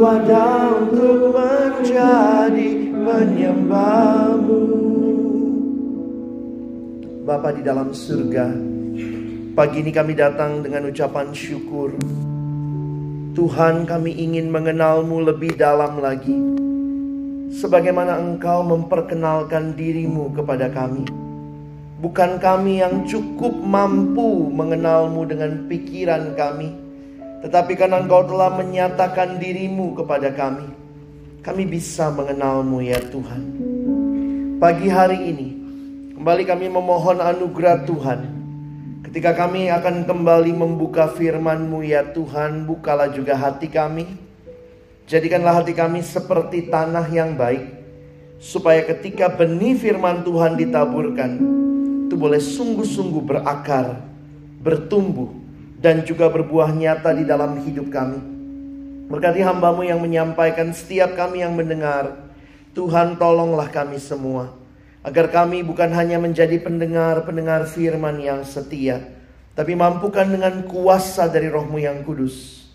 Ada untuk menjadi penyembahmu. Bapa di dalam surga Pagi ini kami datang dengan ucapan syukur. Tuhan kami ingin mengenalmu lebih dalam lagi. Sebagaimana engkau memperkenalkan dirimu kepada kami. Bukan kami yang cukup mampu mengenalmu dengan pikiran kami Tetapi karena engkau telah menyatakan dirimu kepada kami Kami bisa mengenalmu ya Tuhan. Pagi hari ini Kembali kami memohon anugerah Tuhan. Ketika kami akan kembali membuka firman-Mu ya Tuhan Bukalah juga hati kami. Jadikanlah hati kami seperti tanah yang baik Supaya ketika benih firman Tuhan ditaburkan Itu boleh sungguh-sungguh berakar Bertumbuh Dan juga berbuah nyata di dalam hidup kami. Berkati hambamu yang menyampaikan setiap kami yang mendengar. Tuhan tolonglah kami semua Agar kami bukan hanya menjadi pendengar-pendengar firman yang setia Tapi mampukan dengan kuasa dari rohmu yang kudus.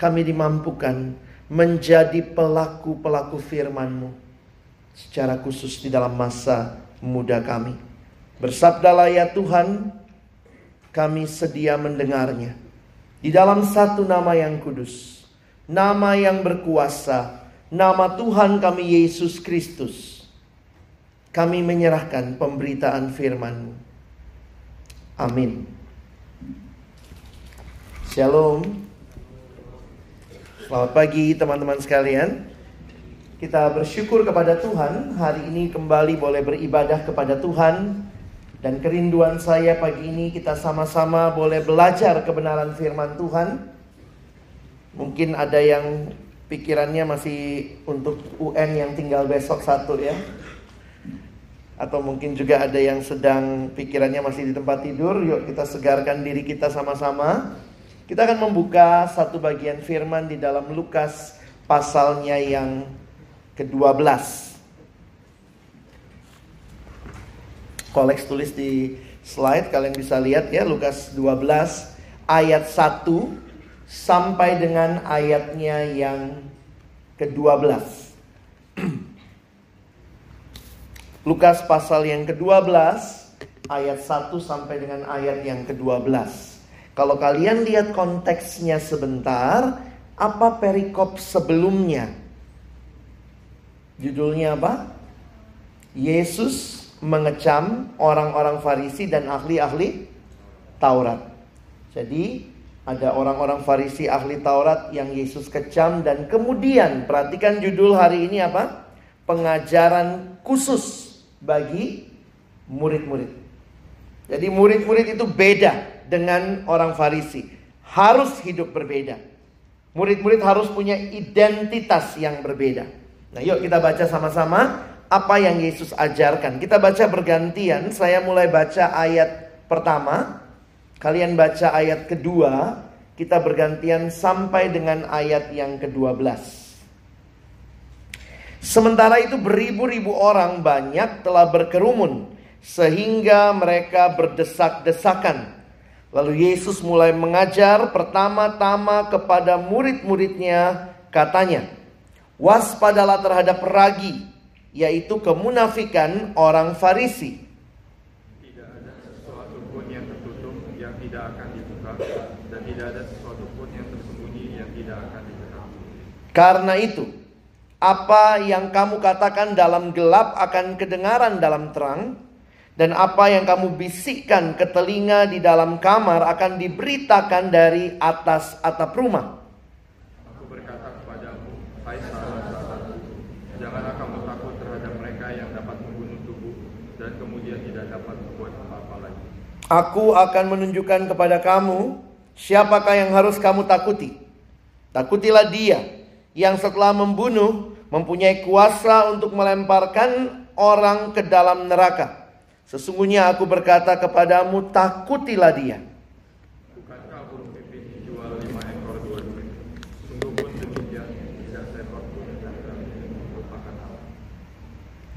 Kami dimampukan menjadi pelaku-pelaku firman-Mu secara khusus di dalam masa muda kami. Bersabdalah ya Tuhan, kami sedia mendengarnya. Di dalam satu nama yang kudus, nama yang berkuasa, nama Tuhan kami Yesus Kristus. Kami menyerahkan pemberitaan firman-Mu. Amin. Shalom. Selamat pagi teman-teman sekalian. Kita bersyukur kepada Tuhan hari ini kembali boleh beribadah kepada Tuhan dan kerinduan saya pagi ini kita sama-sama boleh belajar kebenaran firman Tuhan. Mungkin ada yang pikirannya masih untuk UN yang tinggal besok satu ya. Atau mungkin juga ada yang sedang pikirannya masih di tempat tidur. Yuk kita segarkan diri kita sama-sama. Kita akan membuka satu bagian firman di dalam Lukas pasalnya yang ke-12. Koleks tulis di slide kalian bisa lihat ya Lukas 12 ayat 1 sampai dengan ayatnya yang ke-12. Lukas pasal yang ke-12 ayat 1 sampai dengan ayat yang ke-12. Kalau kalian lihat konteksnya sebentar, apa perikop sebelumnya? Judulnya apa? Yesus mengecam orang-orang Farisi dan ahli-ahli Taurat. Jadi ada orang-orang Farisi ahli Taurat yang Yesus kecam dan kemudian perhatikan judul hari ini apa? Pengajaran khusus bagi murid-murid. Jadi murid-murid itu beda dengan orang Farisi. Harus hidup berbeda. Murid-murid harus punya identitas yang berbeda. Nah, yuk kita baca sama-sama apa yang Yesus ajarkan. Kita baca bergantian. Saya mulai baca ayat pertama, kalian baca ayat kedua, kita bergantian sampai dengan ayat yang ke-12. Sementara itu beribu-ribu orang banyak telah berkerumun sehingga mereka berdesak-desakan. Lalu Yesus mulai mengajar pertama-tama kepada murid-muridnya katanya, Waspadalah terhadap ragi, yaitu kemunafikan orang Farisi. Tidak ada sesuatu pun yang tertutup yang tidak akan dibuka dan tidak ada sesuatu pun yang tersembunyi yang tidak akan diketahui. Karena itu, apa yang kamu katakan dalam gelap akan kedengaran dalam terang, dan apa yang kamu bisikkan ke telinga di dalam kamar akan diberitakan dari atas atap rumah. Aku berkata kepadamu, hai sahabat-sahabatku, janganlah kamu takut terhadap mereka yang dapat membunuh tubuh dan kemudian tidak dapat berbuat apa-apa lagi. Aku akan menunjukkan kepada kamu siapakah yang harus kamu takuti. Takutilah dia yang setelah membunuh mempunyai kuasa untuk melemparkan orang ke dalam neraka. Sesungguhnya aku berkata kepadamu, takutilah dia.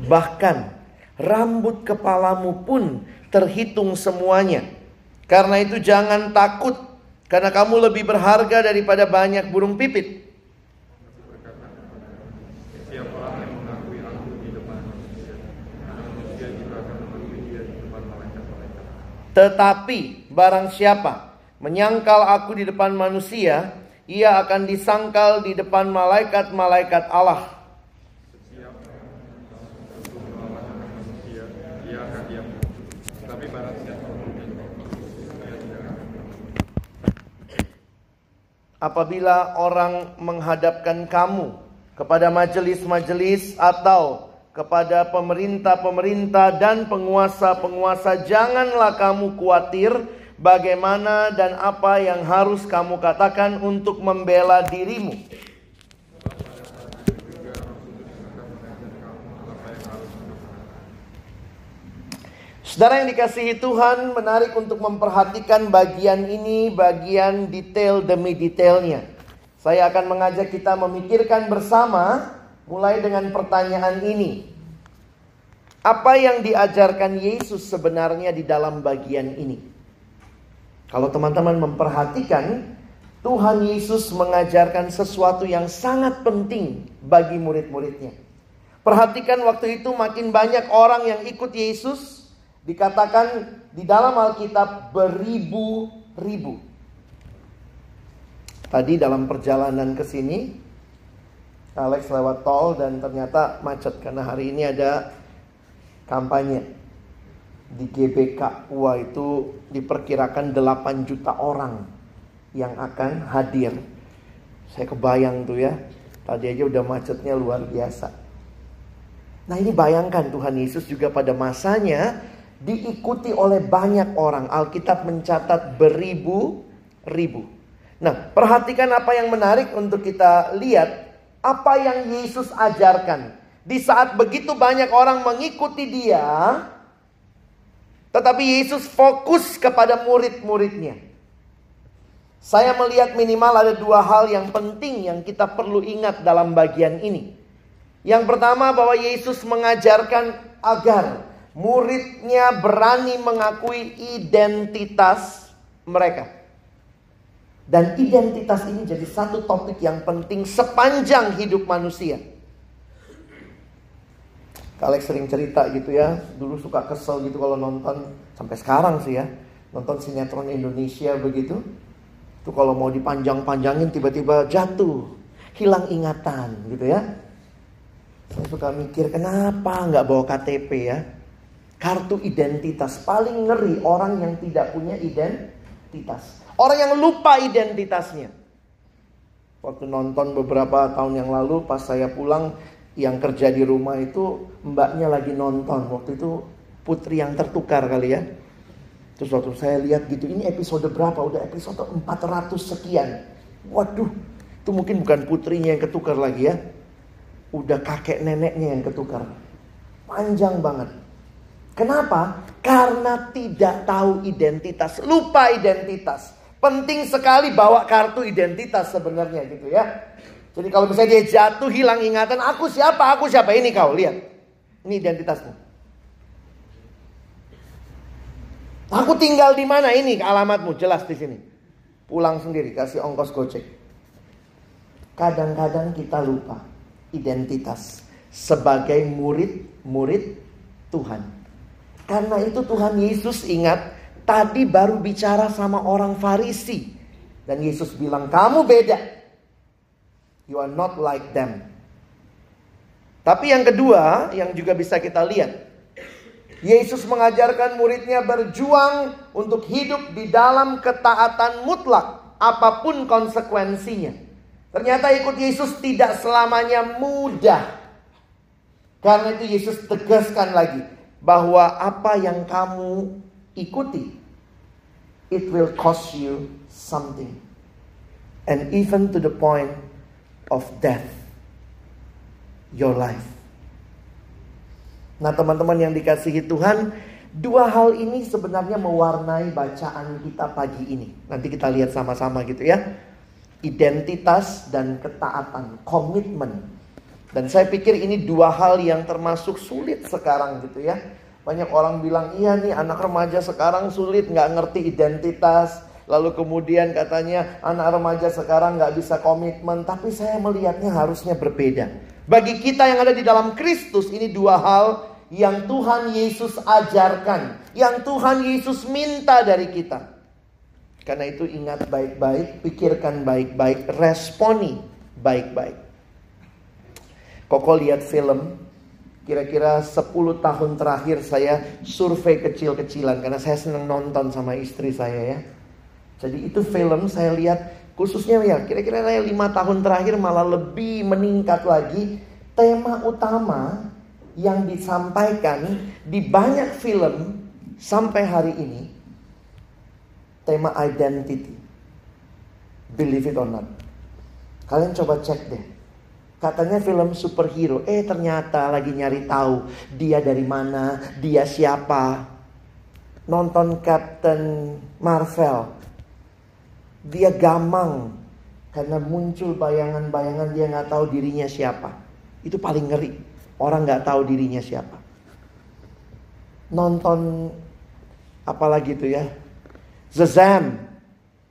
Bahkan rambut kepalamu pun terhitung semuanya. Karena itu jangan takut, karena kamu lebih berharga daripada banyak burung pipit. Tetapi barang siapa menyangkal aku di depan manusia, ia akan disangkal di depan malaikat-malaikat Allah. Setiap untuk melawan anak manusia, ia akan diam. Tapi barang siapa mungkin, ia tidak akan Apabila orang menghadapkan kamu kepada majelis-majelis atau kepada pemerintah-pemerintah dan penguasa-penguasa, janganlah kamu khawatir bagaimana dan apa yang harus kamu katakan untuk membela dirimu. Saudara yang dikasihi Tuhan menarik untuk memperhatikan bagian ini, bagian detail demi detailnya. Saya akan mengajak kita memikirkan bersama mulai dengan pertanyaan ini. Apa yang diajarkan Yesus sebenarnya di dalam bagian ini? Kalau teman-teman memperhatikan, Tuhan Yesus mengajarkan sesuatu yang sangat penting bagi murid-muridnya. Perhatikan waktu itu makin banyak orang yang ikut Yesus, dikatakan di dalam Alkitab beribu-ribu. Tadi dalam perjalanan ke sini, Alex lewat tol dan ternyata macet karena hari ini ada kampanye di GBK. Wah itu diperkirakan 8 juta orang yang akan hadir. Saya kebayang tuh ya, tadi aja udah macetnya luar biasa. Nah ini bayangkan Tuhan Yesus juga pada masanya diikuti oleh banyak orang. Alkitab mencatat beribu-ribu. Nah, perhatikan apa yang menarik untuk kita lihat. Apa yang Yesus ajarkan. Di saat begitu banyak orang mengikuti dia. Tetapi Yesus fokus kepada murid-muridnya. Saya melihat minimal ada dua hal yang penting yang kita perlu ingat dalam bagian ini. Yang pertama bahwa Yesus mengajarkan agar muridnya berani mengakui identitas mereka. Dan identitas ini jadi satu topik yang penting sepanjang hidup manusia. Kalian sering cerita gitu ya, dulu suka kesel gitu kalau nonton sampai sekarang sih ya, nonton sinetron Indonesia begitu. Itu kalau mau dipanjang-panjangin tiba-tiba jatuh, hilang ingatan gitu ya. Saya suka mikir kenapa nggak bawa KTP ya? Kartu identitas paling ngeri orang yang tidak punya identitas. Orang yang lupa identitasnya. Waktu nonton beberapa tahun yang lalu pas saya pulang yang kerja di rumah itu mbaknya lagi nonton. Waktu itu putri yang tertukar kali ya. Terus waktu saya lihat gitu ini episode berapa? Udah episode 400 sekian. Waduh, itu mungkin bukan putrinya yang ketukar lagi ya. Udah kakek neneknya yang ketukar. Panjang banget. Kenapa? Karena tidak tahu identitas, lupa identitas. Penting sekali bawa kartu identitas sebenarnya gitu ya. Jadi kalau misalnya dia jatuh hilang ingatan, aku siapa? Aku siapa? Ini kau lihat. Ini identitasmu. Aku tinggal di mana? Ini alamatmu jelas di sini. Pulang sendiri kasih ongkos gocek. Kadang-kadang kita lupa identitas sebagai murid-murid Tuhan. Karena itu Tuhan Yesus ingat tadi baru bicara sama orang Farisi. Dan Yesus bilang, kamu beda. You are not like them. Tapi yang kedua, yang juga bisa kita lihat. Yesus mengajarkan muridnya berjuang untuk hidup di dalam ketaatan mutlak. Apa pun konsekuensinya. Ternyata ikut Yesus tidak selamanya mudah. Karena itu Yesus tegaskan lagi bahwa apa yang kamu ikuti it will cost you something and even to the point of death your life. Nah, teman-teman yang dikasihi Tuhan, dua hal ini sebenarnya mewarnai bacaan kita pagi ini. Nanti kita lihat sama-sama gitu ya. Identitas dan ketaatan, komitmen. Dan saya pikir ini dua hal yang termasuk sulit sekarang gitu ya. Banyak orang bilang, iya nih anak remaja sekarang sulit nggak ngerti identitas. Lalu kemudian katanya anak remaja sekarang nggak bisa komitmen. Tapi saya melihatnya harusnya berbeda. Bagi kita yang ada di dalam Kristus ini dua hal yang Tuhan Yesus ajarkan, yang Tuhan Yesus minta dari kita. Karena itu ingat baik-baik, pikirkan baik-baik, responi baik-baik. Koko lihat film, kira-kira 10 tahun terakhir saya survei kecil-kecilan karena saya senang nonton sama istri saya ya. Jadi itu film saya lihat Khususnya ya, kira-kira saya lima tahun terakhir malah lebih meningkat lagi. Tema utama yang disampaikan di banyak film sampai hari ini. Tema identity. Believe it or not. Kalian coba cek deh. Katanya film superhero. Eh ternyata lagi nyari tahu. Dia dari mana. Dia siapa. Nonton Captain Marvel dia gamang karena muncul bayangan-bayangan dia nggak tahu dirinya siapa. Itu paling ngeri. Orang nggak tahu dirinya siapa. Nonton apalagi itu ya. Zazam.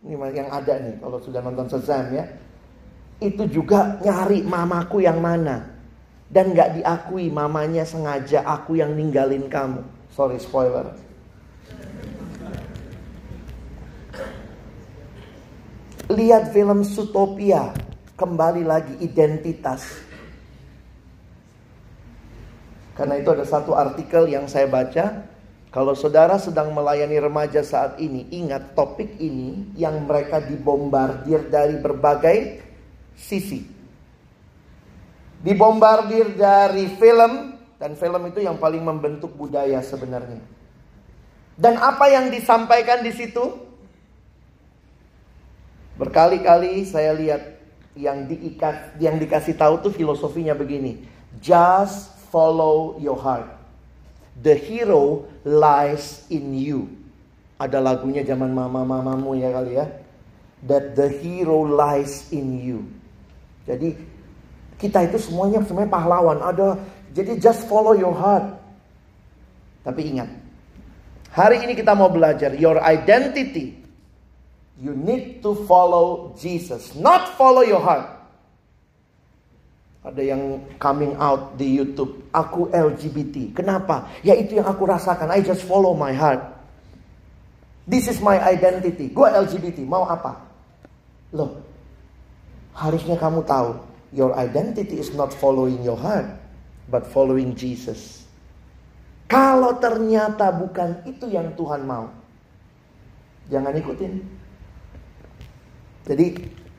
Ini yang ada nih kalau sudah nonton Zazam ya. Itu juga nyari mamaku yang mana. Dan nggak diakui mamanya sengaja aku yang ninggalin kamu. Sorry spoiler. Lihat film Sutopia, kembali lagi identitas. Karena itu ada satu artikel yang saya baca, kalau saudara sedang melayani remaja saat ini, ingat topik ini yang mereka dibombardir dari berbagai sisi. Dibombardir dari film, dan film itu yang paling membentuk budaya sebenarnya. Dan apa yang disampaikan di situ? Berkali-kali saya lihat yang diikat, yang dikasih tahu tuh filosofinya begini. Just follow your heart. The hero lies in you. Ada lagunya zaman mama-mamamu ya kali ya. That the hero lies in you. Jadi kita itu semuanya semuanya pahlawan. Ada jadi just follow your heart. Tapi ingat, hari ini kita mau belajar your identity You need to follow Jesus, not follow your heart. Ada yang coming out di YouTube, aku LGBT. Kenapa? Ya itu yang aku rasakan. I just follow my heart. This is my identity. Gue LGBT, mau apa? Loh, harusnya kamu tahu, your identity is not following your heart, but following Jesus. Kalau ternyata bukan itu yang Tuhan mau, jangan ikutin. Jadi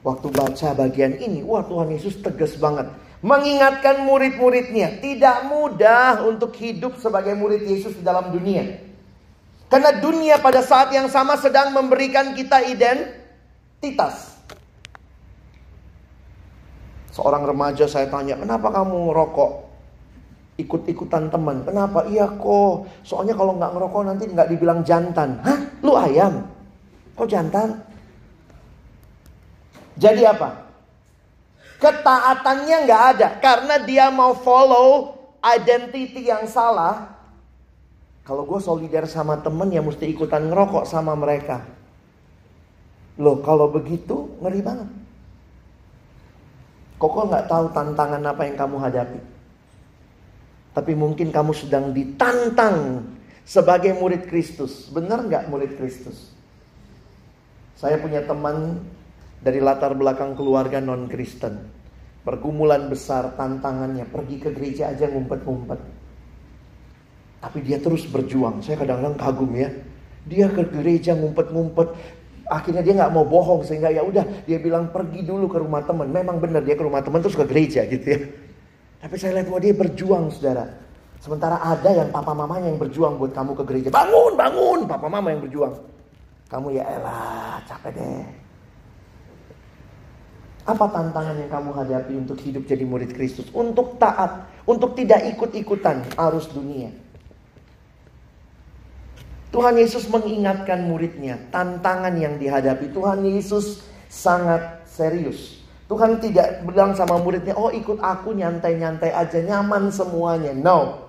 waktu baca bagian ini, wah Tuhan Yesus tegas banget. Mengingatkan murid-muridnya, tidak mudah untuk hidup sebagai murid Yesus di dalam dunia. Karena dunia pada saat yang sama sedang memberikan kita identitas. Seorang remaja saya tanya, kenapa kamu ngerokok? Ikut-ikutan teman. Kenapa? Iya kok. Soalnya kalau nggak ngerokok nanti nggak dibilang jantan. Hah? Lu ayam? Kok jantan? Jadi apa? Ketaatannya nggak ada karena dia mau follow identity yang salah. Kalau gue solidar sama temen ya mesti ikutan ngerokok sama mereka. Loh kalau begitu ngeri banget. Koko nggak tahu tantangan apa yang kamu hadapi. Tapi mungkin kamu sedang ditantang sebagai murid Kristus. Benar nggak murid Kristus? Saya punya teman dari latar belakang keluarga non-Kristen. Pergumulan besar, tantangannya, pergi ke gereja aja ngumpet-ngumpet. Tapi dia terus berjuang. Saya kadang-kadang kagum ya. Dia ke gereja ngumpet-ngumpet. Akhirnya dia nggak mau bohong sehingga ya udah dia bilang pergi dulu ke rumah teman. Memang benar dia ke rumah teman terus ke gereja gitu ya. Tapi saya lihat bahwa dia berjuang saudara. Sementara ada yang papa mamanya yang berjuang buat kamu ke gereja. Bangun, bangun, papa mama yang berjuang. Kamu ya elah, capek deh. Apa tantangan yang kamu hadapi untuk hidup jadi murid Kristus? Untuk taat, untuk tidak ikut-ikutan arus dunia. Tuhan Yesus mengingatkan muridnya tantangan yang dihadapi. Tuhan Yesus sangat serius. Tuhan tidak bilang sama muridnya, oh ikut aku nyantai-nyantai aja, nyaman semuanya. No.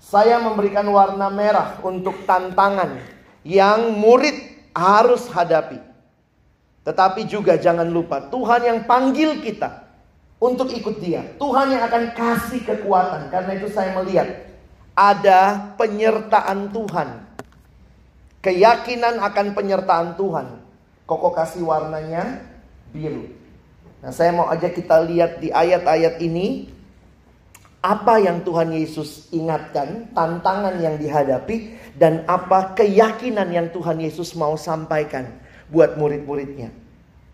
Saya memberikan warna merah untuk tantangan yang murid harus hadapi. Tetapi juga jangan lupa Tuhan yang panggil kita untuk ikut dia. Tuhan yang akan kasih kekuatan. Karena itu saya melihat ada penyertaan Tuhan. Keyakinan akan penyertaan Tuhan. Koko kasih warnanya biru. Nah saya mau aja kita lihat di ayat-ayat ini. Apa yang Tuhan Yesus ingatkan, tantangan yang dihadapi, dan apa keyakinan yang Tuhan Yesus mau sampaikan buat murid-muridnya.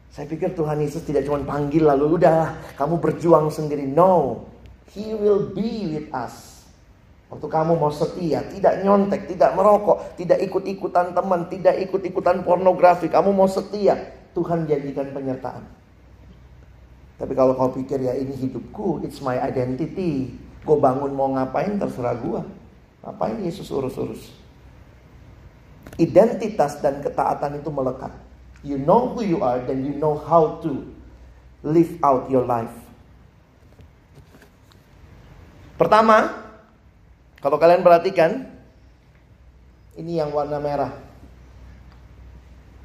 Saya pikir Tuhan Yesus tidak cuma panggil lalu udah kamu berjuang sendiri. No, He will be with us. Waktu kamu mau setia, tidak nyontek, tidak merokok, tidak ikut-ikutan teman, tidak ikut-ikutan pornografi, kamu mau setia, Tuhan jadikan penyertaan. Tapi kalau kau pikir ya ini hidupku, it's my identity. Gue bangun mau ngapain terserah gue. Ngapain Yesus urus-urus. Identitas dan ketaatan itu melekat. You know who you are dan you know how to live out your life. Pertama, kalau kalian perhatikan, ini yang warna merah.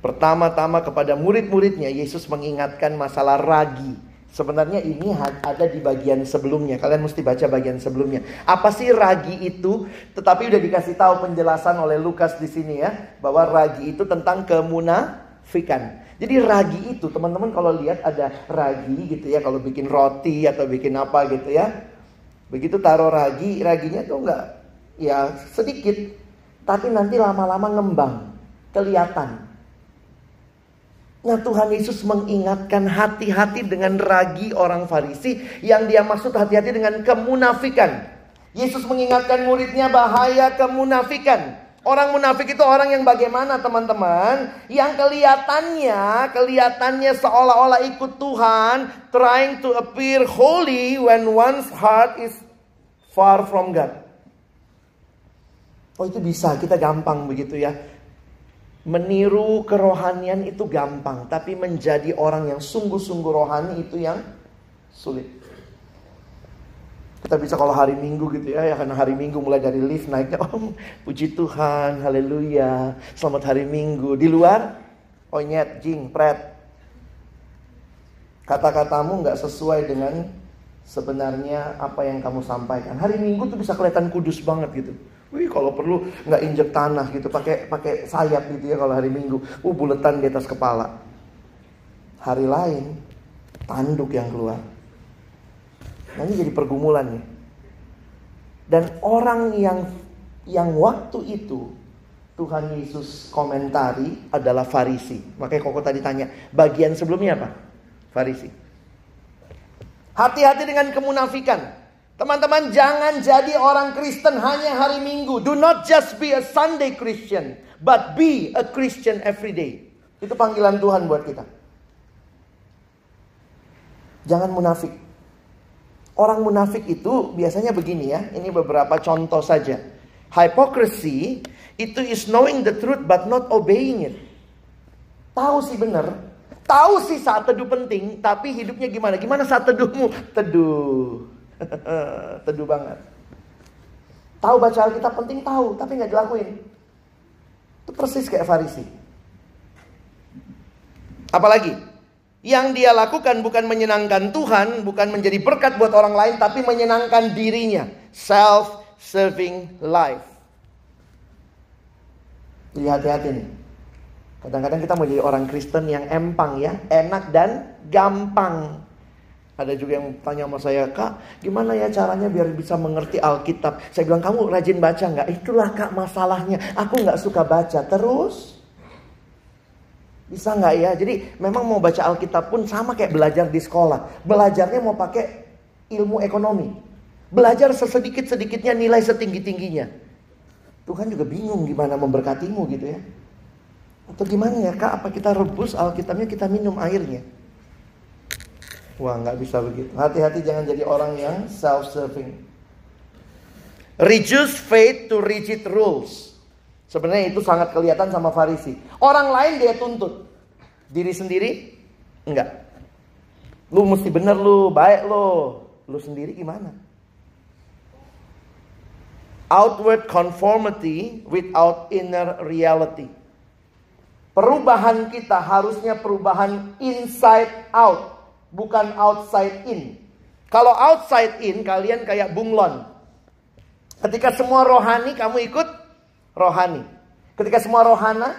Pertama-tama kepada murid-muridnya Yesus mengingatkan masalah ragi. Sebenarnya ini ada di bagian sebelumnya. Kalian mesti baca bagian sebelumnya. Apa sih ragi itu? Tetapi udah dikasih tahu penjelasan oleh Lukas di sini ya, bahwa ragi itu tentang kemunafikan. Jadi ragi itu teman-teman kalau lihat ada ragi gitu ya, kalau bikin roti atau bikin apa gitu ya. Begitu taruh ragi, raginya tuh enggak ya sedikit, tapi nanti lama-lama ngembang, kelihatan. Nah Tuhan Yesus mengingatkan hati-hati dengan ragi orang Farisi yang dia maksud hati-hati dengan kemunafikan. Yesus mengingatkan muridnya bahaya kemunafikan. Orang munafik itu orang yang bagaimana teman-teman? Yang kelihatannya, kelihatannya seolah-olah ikut Tuhan, trying to appear holy when one's heart is far from God. Oh itu bisa, kita gampang begitu ya. Meniru kerohanian itu gampang, tapi menjadi orang yang sungguh-sungguh rohani itu yang sulit. Kita bisa kalau hari Minggu gitu ya, ya karena hari Minggu mulai dari lift naiknya, oh puji Tuhan, haleluya, selamat hari Minggu. Di luar, onyet, jing, pret. Kata-katamu nggak sesuai dengan sebenarnya apa yang kamu sampaikan. Hari Minggu tuh bisa kelihatan kudus banget gitu. Wih kalau perlu nggak injek tanah gitu, pakai pakai sayap gitu ya kalau hari Minggu. Uh buletan di atas kepala. Hari lain tanduk yang keluar. Nah ini jadi pergumulan nih. Dan orang yang yang waktu itu Tuhan Yesus komentari adalah Farisi. Makanya koko tadi tanya, bagian sebelumnya apa? Farisi. Hati-hati dengan kemunafikan. Teman-teman jangan jadi orang Kristen hanya hari Minggu. Do not just be a Sunday Christian, but be a Christian every day. Itu panggilan Tuhan buat kita. Jangan munafik. Orang munafik itu biasanya begini ya. Ini beberapa contoh saja. Hypocrisy itu is knowing the truth but not obeying it. Tahu sih benar, tahu sih saat teduh penting, tapi hidupnya gimana? Gimana saat teduhmu? Teduh. Teduh banget. Tahu baca Alkitab penting tahu, tapi nggak dilakuin. Itu persis kayak Farisi. Apalagi yang dia lakukan bukan menyenangkan Tuhan, bukan menjadi berkat buat orang lain, tapi menyenangkan dirinya. Self-serving life. Jadi hati-hati nih. Kadang-kadang kita mau jadi orang Kristen yang empang ya, enak dan gampang. Ada juga yang tanya sama saya, Kak, gimana ya caranya biar bisa mengerti Alkitab? Saya bilang, kamu rajin baca nggak? Itulah Kak masalahnya. Aku nggak suka baca. Terus? Bisa nggak ya? Jadi memang mau baca Alkitab pun sama kayak belajar di sekolah. Belajarnya mau pakai ilmu ekonomi. Belajar sesedikit-sedikitnya nilai setinggi-tingginya. Tuhan juga bingung gimana memberkatimu gitu ya. Atau gimana ya kak, apa kita rebus Alkitabnya kita minum airnya? Wah nggak bisa begitu. Hati-hati jangan jadi orang yang self-serving. Reduce faith to rigid rules. Sebenarnya itu sangat kelihatan sama Farisi. Orang lain dia tuntut. Diri sendiri enggak. Lu mesti bener lu, baik lu. Lu sendiri gimana? Outward conformity without inner reality. Perubahan kita harusnya perubahan inside out, bukan outside in. Kalau outside in, kalian kayak bunglon. Ketika semua rohani, kamu ikut rohani. Ketika semua rohana,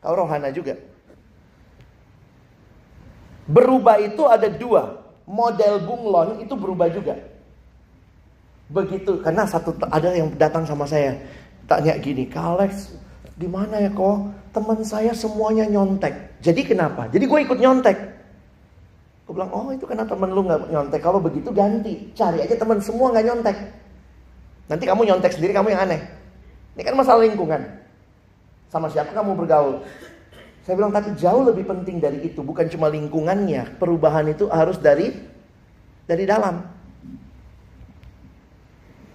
kau rohana juga. Berubah itu ada dua. Model bunglon itu berubah juga. Begitu, karena satu ada yang datang sama saya. Tanya gini, Kak Alex, di mana ya kok? Teman saya semuanya nyontek. Jadi kenapa? Jadi gue ikut nyontek. Gue bilang, oh itu karena temen lu nggak nyontek. Kalau begitu ganti, cari aja teman semua nggak nyontek. Nanti kamu nyontek sendiri, kamu yang aneh. Ini kan masalah lingkungan. Sama siapa kamu bergaul? Saya bilang, tapi jauh lebih penting dari itu. Bukan cuma lingkungannya. Perubahan itu harus dari dari dalam.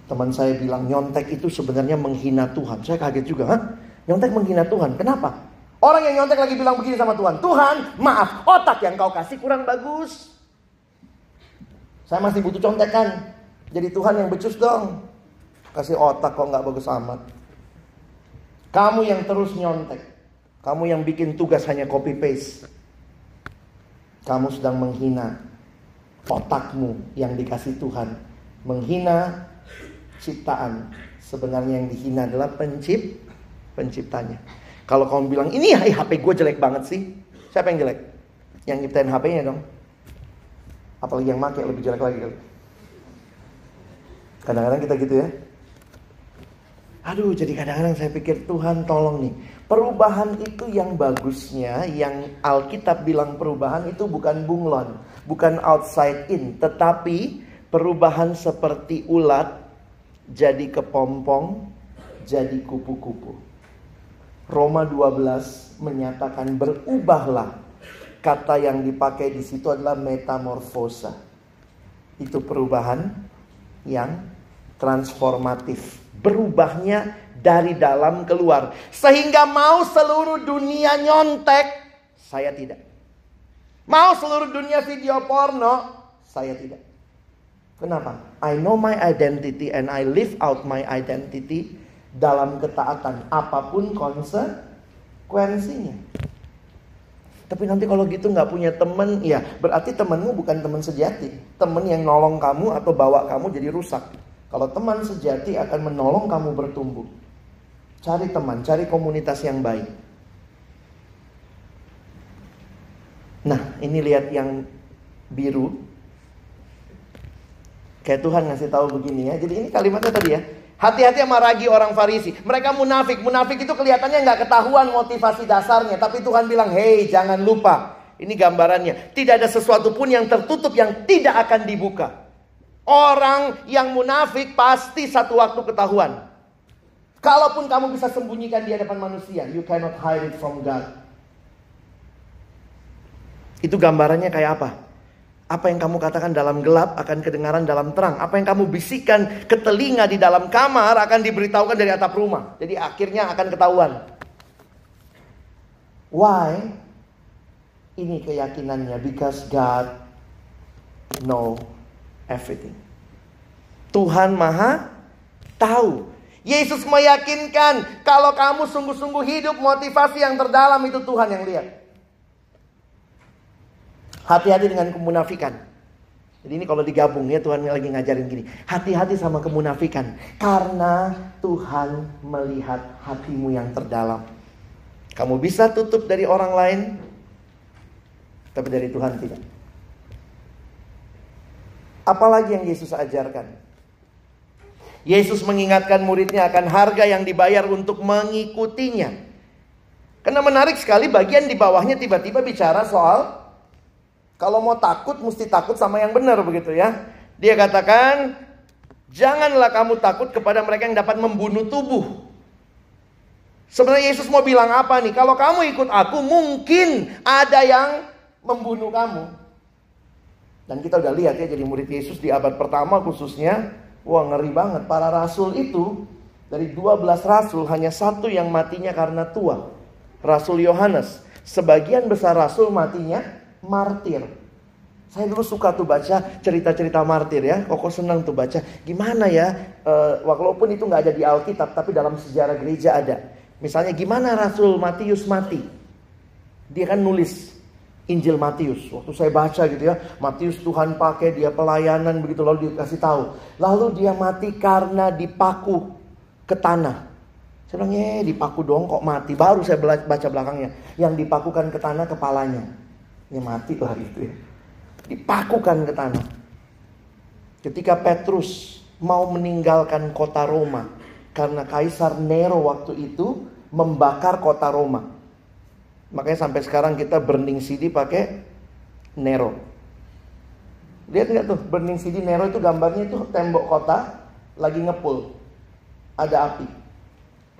Teman saya bilang nyontek itu sebenarnya menghina Tuhan. Saya kaget juga, Hah? Nyontek menghina Tuhan. Kenapa? Orang yang nyontek lagi bilang begini sama Tuhan. Tuhan, maaf, otak yang kau kasih kurang bagus. Saya masih butuh contekan. Jadi Tuhan yang becus dong. Kasih otak kok nggak bagus amat. Kamu yang terus nyontek. Kamu yang bikin tugas hanya copy paste. Kamu sedang menghina otakmu yang dikasih Tuhan. Menghina ciptaan. Sebenarnya yang dihina adalah pencip, penciptanya. Kalau kamu bilang, ini ya, HP gue jelek banget sih. Siapa yang jelek? Yang nyiptain HP-nya dong. Apalagi yang make lebih jelek lagi. Kadang-kadang kita gitu ya. Aduh, jadi kadang-kadang saya pikir Tuhan tolong nih. Perubahan itu yang bagusnya, yang Alkitab bilang perubahan itu bukan bunglon, bukan outside in, tetapi perubahan seperti ulat jadi kepompong, jadi kupu-kupu. Roma 12 menyatakan berubahlah. Kata yang dipakai di situ adalah metamorfosa. Itu perubahan yang transformatif. Berubahnya dari dalam keluar. Sehingga mau seluruh dunia nyontek, saya tidak. Mau seluruh dunia video porno, saya tidak. Kenapa? I know my identity and I live out my identity dalam ketaatan apa pun konsekuensinya. Tapi nanti kalau gitu nggak punya temen, ya berarti temenmu bukan teman sejati. Temen yang nolong kamu atau bawa kamu jadi rusak. Kalau teman sejati akan menolong kamu bertumbuh. Cari teman, cari komunitas yang baik. Nah, ini lihat yang biru. Kayak Tuhan ngasih tahu begini ya. Jadi ini kalimatnya tadi ya. Hati-hati sama ragi orang Farisi. Mereka munafik. Munafik itu kelihatannya nggak ketahuan motivasi dasarnya. Tapi Tuhan bilang, hei jangan lupa. Ini gambarannya. Tidak ada sesuatu pun yang tertutup yang tidak akan dibuka. Orang yang munafik pasti satu waktu ketahuan. Kalaupun kamu bisa sembunyikan di hadapan manusia, you cannot hide it from God. Itu gambarannya kayak apa? Apa yang kamu katakan dalam gelap akan kedengaran dalam terang. Apa yang kamu bisikan ke telinga di dalam kamar akan diberitahukan dari atap rumah. Jadi akhirnya akan ketahuan. Why? Ini keyakinannya because God know everything. Tuhan Maha tahu. Yesus meyakinkan kalau kamu sungguh-sungguh hidup motivasi yang terdalam itu Tuhan yang lihat. Hati-hati dengan kemunafikan. Jadi ini kalau digabung ya Tuhan lagi ngajarin gini. Hati-hati sama kemunafikan. Karena Tuhan melihat hatimu yang terdalam. Kamu bisa tutup dari orang lain, tapi dari Tuhan tidak. Apalagi yang Yesus ajarkan? Yesus mengingatkan muridnya akan harga yang dibayar untuk mengikutinya. Karena menarik sekali bagian di bawahnya tiba-tiba bicara soal kalau mau takut mesti takut sama yang benar begitu ya. Dia katakan, janganlah kamu takut kepada mereka yang dapat membunuh tubuh. Sebenarnya Yesus mau bilang apa nih? Kalau kamu ikut aku, mungkin ada yang membunuh kamu. Dan kita udah lihat ya, jadi murid Yesus di abad pertama khususnya, wah ngeri banget. Para rasul itu, dari 12 rasul, hanya satu yang matinya karena tua. Rasul Yohanes. Sebagian besar rasul matinya martir. Saya dulu suka tuh baca cerita-cerita martir ya. Kok senang tuh baca. Gimana ya, e, walaupun itu nggak ada di Alkitab, tapi dalam sejarah gereja ada. Misalnya gimana Rasul Matius mati? Dia kan nulis Injil Matius. Waktu saya baca gitu ya, Matius Tuhan pakai dia pelayanan begitu lalu dikasih tahu. Lalu dia mati karena dipaku ke tanah. Saya bilang, eh dipaku dong kok mati. Baru saya baca belakangnya. Yang dipakukan ke tanah kepalanya. Ya mati hari itu ya. Dipakukan ke tanah. Ketika Petrus mau meninggalkan kota Roma karena Kaisar Nero waktu itu membakar kota Roma. Makanya sampai sekarang kita burning CD pakai Nero. Lihat nggak tuh burning CD Nero itu gambarnya itu tembok kota lagi ngepul. Ada api.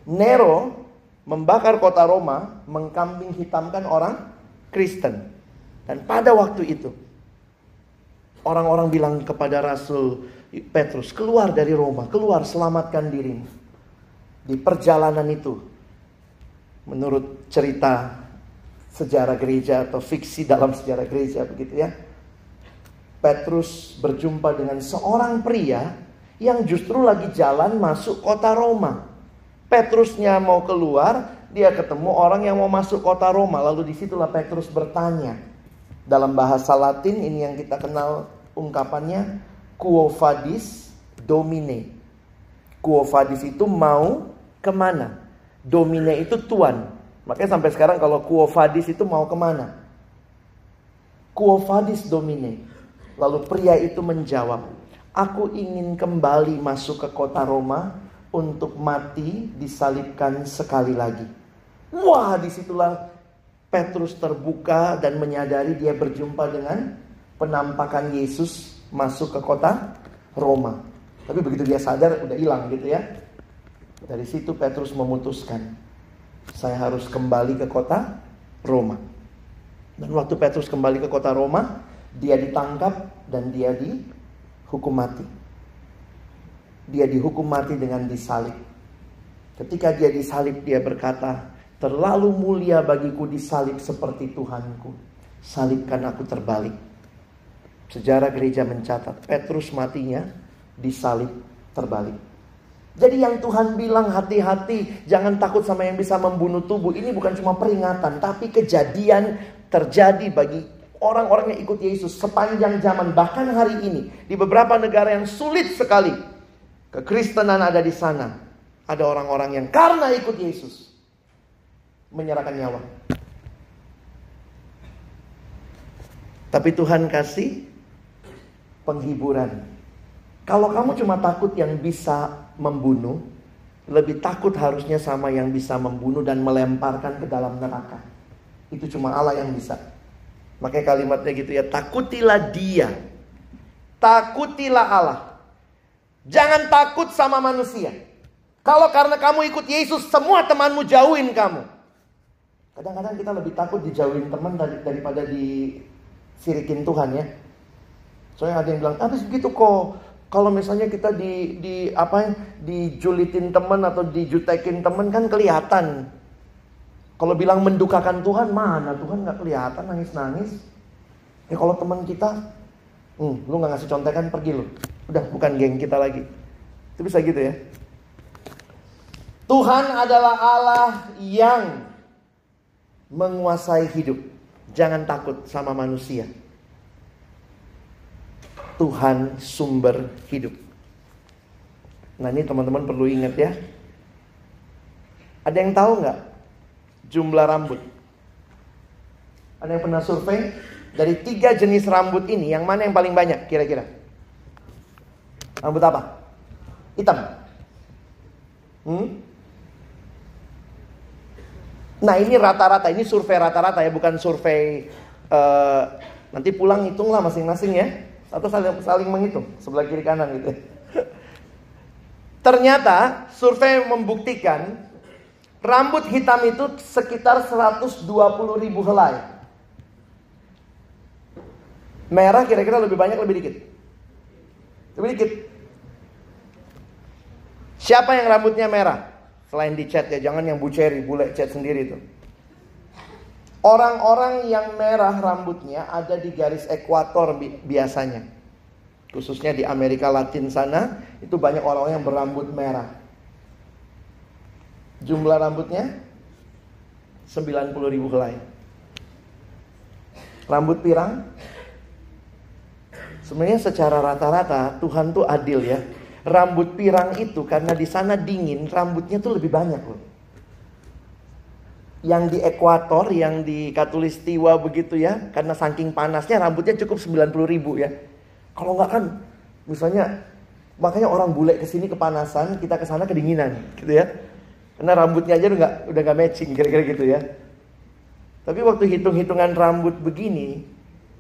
Nero membakar kota Roma, mengkambing hitamkan orang Kristen. Dan pada waktu itu orang-orang bilang kepada Rasul Petrus, keluar dari Roma, keluar selamatkan dirimu di perjalanan itu menurut cerita sejarah gereja atau fiksi dalam sejarah gereja begitu ya. Petrus berjumpa dengan seorang pria yang justru lagi jalan masuk kota Roma. Petrusnya mau keluar, dia ketemu orang yang mau masuk kota Roma. Lalu di situlah Petrus bertanya. Dalam bahasa Latin ini yang kita kenal ungkapannya Quo vadis domine. Quo vadis itu mau ke mana? Domine itu tuan. Makanya sampai sekarang kalau quo vadis itu mau ke mana? Quo vadis domine. Lalu pria itu menjawab, aku ingin kembali masuk ke kota Roma untuk mati disalibkan sekali lagi. Wah, di situlah Petrus terbuka dan menyadari dia berjumpa dengan penampakan Yesus masuk ke kota Roma. Tapi begitu dia sadar udah hilang gitu ya. Dari situ Petrus memutuskan, saya harus kembali ke kota Roma. Dan waktu Petrus kembali ke kota Roma, dia ditangkap dan dia dihukum mati. Dia dihukum mati dengan disalib. Ketika dia disalib, dia berkata, "Terlalu mulia bagiku disalib seperti Tuhanku. Salibkan aku terbalik." Sejarah gereja mencatat Petrus matinya disalib terbalik. Jadi yang Tuhan bilang hati-hati, jangan takut sama yang bisa membunuh tubuh. Ini bukan cuma peringatan, tapi kejadian terjadi bagi orang-orang yang ikut Yesus sepanjang zaman. Bahkan hari ini, di beberapa negara yang sulit sekali, kekristenan ada di sana. Ada orang-orang yang karena ikut Yesus, menyerahkan nyawa. Tapi Tuhan kasih penghiburan. Kalau kamu cuma takut yang bisa membunuh, lebih takut harusnya sama yang bisa membunuh dan melemparkan ke dalam neraka. Itu cuma Allah yang bisa. Makanya kalimatnya gitu ya, takutilah dia. Takutilah Allah. Jangan takut sama manusia. Kalau karena kamu ikut Yesus, semua temanmu jauhin kamu. Kadang-kadang kita lebih takut dijauhin teman daripada disirikin Tuhan ya. Soalnya ada yang bilang, habis begitu kok kalau misalnya kita di di apa dijulitin teman atau dijutekin teman kan kelihatan. Kalau bilang mendukakan Tuhan mana Tuhan nggak kelihatan nangis nangis. Ya kalau teman kita, hmm, lu nggak ngasih contekan pergi lu. Udah bukan geng kita lagi. Itu bisa gitu ya. Tuhan adalah Allah yang menguasai hidup. Jangan takut sama manusia. Tuhan sumber hidup. Nah ini teman-teman perlu ingat ya. Ada yang tahu nggak jumlah rambut. Ada yang pernah survei? Dari tiga jenis rambut ini, yang mana yang paling banyak kira-kira? Rambut apa? Hitam. Hmm? Nah ini rata-rata, ini survei rata-rata ya, bukan survei uh, nanti pulang hitunglah masing-masing ya, atau saling, saling menghitung sebelah kiri kanan gitu. Ternyata survei membuktikan rambut hitam itu sekitar 120 ribu helai. Merah kira-kira lebih banyak lebih dikit. Lebih dikit. Siapa yang rambutnya merah? Selain di chat ya, jangan yang buceri, bule chat sendiri tuh. Orang-orang yang merah rambutnya ada di garis ekuator bi biasanya. Khususnya di Amerika Latin sana, itu banyak orang-orang yang berambut merah. Jumlah rambutnya 90 ribu helai. Rambut pirang Sebenarnya secara rata-rata Tuhan tuh adil ya. Rambut pirang itu karena di sana dingin, rambutnya tuh lebih banyak loh. Yang di ekuator, yang di katulistiwa begitu ya, karena saking panasnya rambutnya cukup 90 ribu ya. Kalau nggak kan, misalnya makanya orang bule ke sini kepanasan, kita ke sana kedinginan, gitu ya. Karena rambutnya aja udah nggak udah nggak matching kira-kira gitu ya. Tapi waktu hitung-hitungan rambut begini,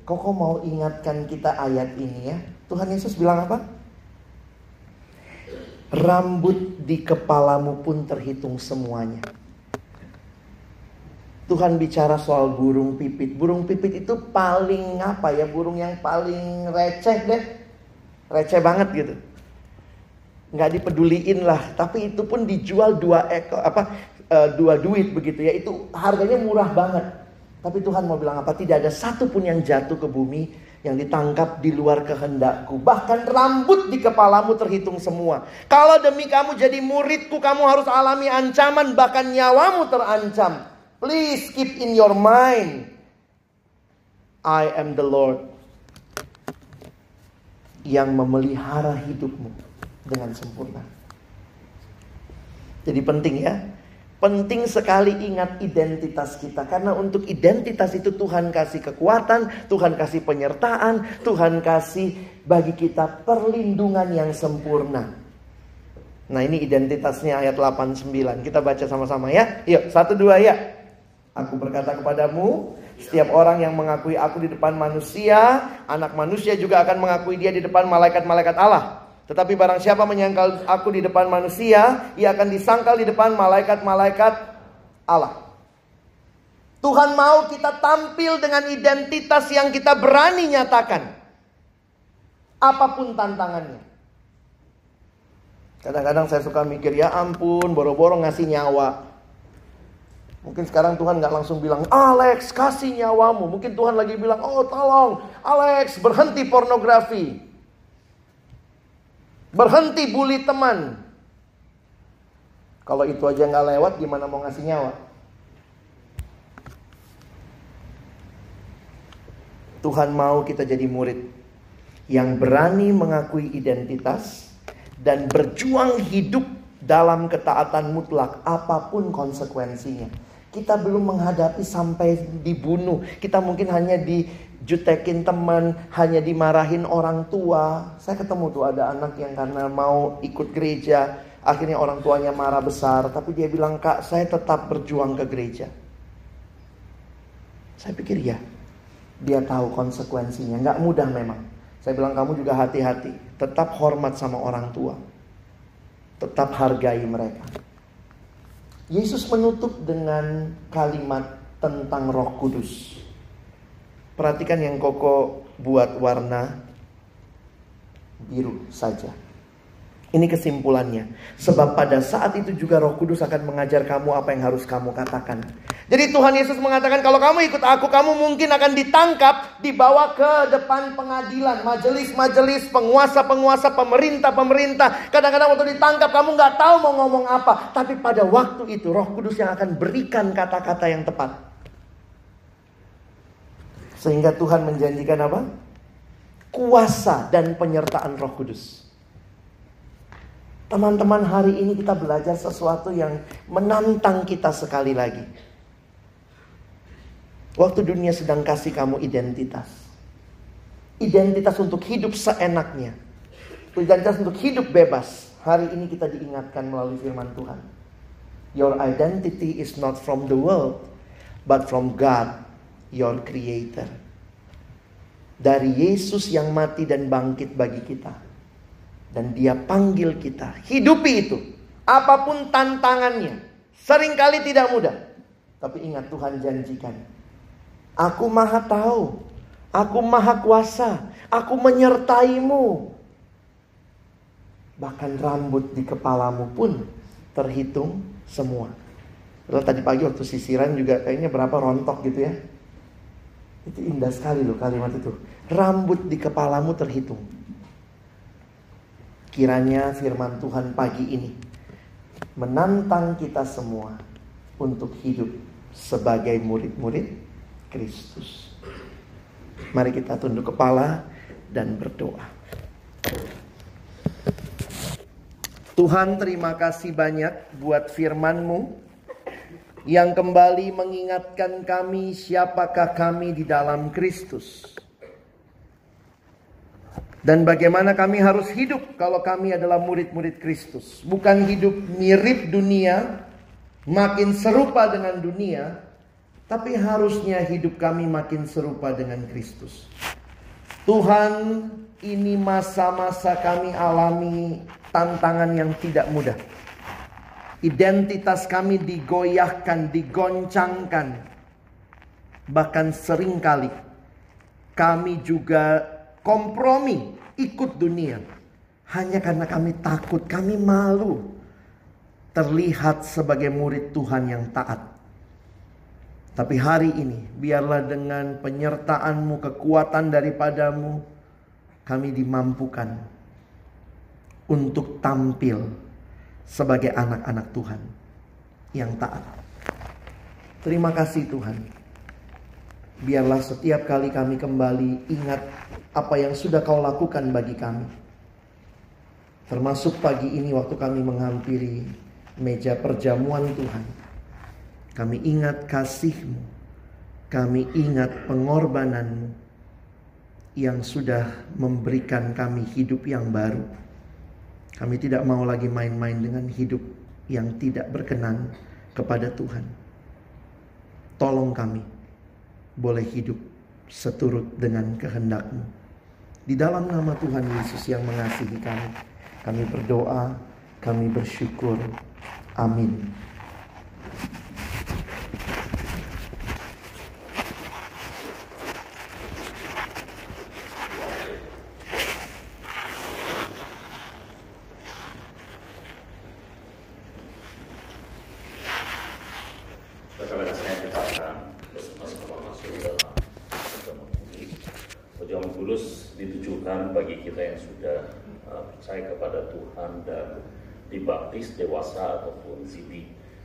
kok mau ingatkan kita ayat ini ya. Tuhan Yesus bilang apa? Rambut di kepalamu pun terhitung semuanya. Tuhan bicara soal burung pipit. Burung pipit itu paling apa ya? Burung yang paling receh deh. Receh banget gitu. Nggak dipeduliin lah. Tapi itu pun dijual dua ekor apa uh, dua duit begitu ya. Itu harganya murah banget. Tapi Tuhan mau bilang apa? Tidak ada satu pun yang jatuh ke bumi yang ditangkap di luar kehendakku. Bahkan rambut di kepalamu terhitung semua. Kalau demi kamu jadi muridku, kamu harus alami ancaman, bahkan nyawamu terancam. Please keep in your mind. I am the Lord. Yang memelihara hidupmu dengan sempurna. Jadi penting ya. Penting sekali ingat identitas kita. Karena untuk identitas itu Tuhan kasih kekuatan, Tuhan kasih penyertaan, Tuhan kasih bagi kita perlindungan yang sempurna. Nah ini identitasnya ayat 89. Kita baca sama-sama ya. Yuk, satu dua ya. Aku berkata kepadamu, setiap orang yang mengakui aku di depan manusia, anak manusia juga akan mengakui dia di depan malaikat-malaikat Allah. Tetapi barang siapa menyangkal aku di depan manusia, ia akan disangkal di depan malaikat-malaikat Allah. Tuhan mau kita tampil dengan identitas yang kita berani nyatakan. Apa pun tantangannya. Kadang-kadang saya suka mikir, ya ampun, boro-boro ngasih nyawa. Mungkin sekarang Tuhan nggak langsung bilang, Alex kasih nyawamu. Mungkin Tuhan lagi bilang, oh tolong Alex berhenti pornografi. Berhenti bully teman. Kalau itu aja nggak lewat, gimana mau ngasih nyawa? Tuhan mau kita jadi murid yang berani mengakui identitas dan berjuang hidup dalam ketaatan mutlak apa pun konsekuensinya. Kita belum menghadapi sampai dibunuh. Kita mungkin hanya dijutekin teman, hanya dimarahin orang tua. Saya ketemu tuh ada anak yang karena mau ikut gereja, akhirnya orang tuanya marah besar, tapi dia bilang, "Kak, saya tetap berjuang ke gereja." Saya pikir ya, dia tahu konsekuensinya. Nggak mudah memang. Saya bilang kamu juga hati-hati. Tetap hormat sama orang tua. Tetap hargai mereka. Yesus menutup dengan kalimat tentang Roh Kudus. Perhatikan yang Koko buat warna biru saja. Ini kesimpulannya. Sebab pada saat itu juga Roh Kudus akan mengajar kamu apa yang harus kamu katakan. Jadi Tuhan Yesus mengatakan kalau kamu ikut aku, kamu mungkin akan ditangkap, dibawa ke depan pengadilan, majelis-majelis, penguasa-penguasa, pemerintah-pemerintah. Kadang-kadang waktu ditangkap kamu nggak tahu mau ngomong apa, tapi pada waktu itu Roh Kudus yang akan berikan kata-kata yang tepat. Sehingga Tuhan menjanjikan apa? Kuasa dan penyertaan Roh Kudus. Teman-teman hari ini kita belajar sesuatu yang menantang kita sekali lagi. Waktu dunia sedang kasih kamu identitas. Identitas untuk hidup seenaknya. Identitas untuk hidup bebas. Hari ini kita diingatkan melalui firman Tuhan. Your identity is not from the world, but from God, your creator. Dari Yesus yang mati dan bangkit bagi kita. Dan dia panggil kita. Hidupi itu. Apa pun tantangannya. Seringkali tidak mudah. Tapi ingat Tuhan janjikan. Aku maha tahu. Aku maha kuasa. Aku menyertaimu. Bahkan rambut di kepalamu pun terhitung semua. Lalu tadi pagi waktu sisiran juga kayaknya berapa rontok gitu ya. Itu indah sekali loh kalimat itu. Rambut di kepalamu terhitung. Kiranya firman Tuhan pagi ini menantang kita semua untuk hidup sebagai murid-murid Kristus. Mari kita tunduk kepala dan berdoa. Tuhan terima kasih banyak buat firman-Mu yang kembali mengingatkan kami siapakah kami di dalam Kristus. Dan bagaimana kami harus hidup kalau kami adalah murid-murid Kristus. Bukan hidup mirip dunia, makin serupa dengan dunia, tapi harusnya hidup kami makin serupa dengan Kristus. Tuhan, ini masa-masa kami alami tantangan yang tidak mudah. Identitas kami digoyahkan, digoncangkan. Bahkan sering kali kami juga kompromi ikut dunia. Hanya karena kami takut, kami malu terlihat sebagai murid Tuhan yang taat. Tapi hari ini biarlah dengan penyertaanmu, kekuatan daripadamu, kami dimampukan untuk tampil sebagai anak-anak Tuhan yang taat. Terima kasih Tuhan. Biarlah setiap kali kami kembali ingat apa yang sudah kau lakukan bagi kami. Termasuk pagi ini waktu kami menghampiri meja perjamuan Tuhan kami ingat kasihmu. Kami ingat pengorbananmu yang sudah memberikan kami hidup yang baru. Kami tidak mau lagi main-main dengan hidup yang tidak berkenan kepada Tuhan. Tolong kami boleh hidup seturut dengan kehendakmu. Di dalam nama Tuhan Yesus yang mengasihi kami, kami berdoa, kami bersyukur. Amin. percaya kepada Tuhan dan dibaptis dewasa ataupun zidi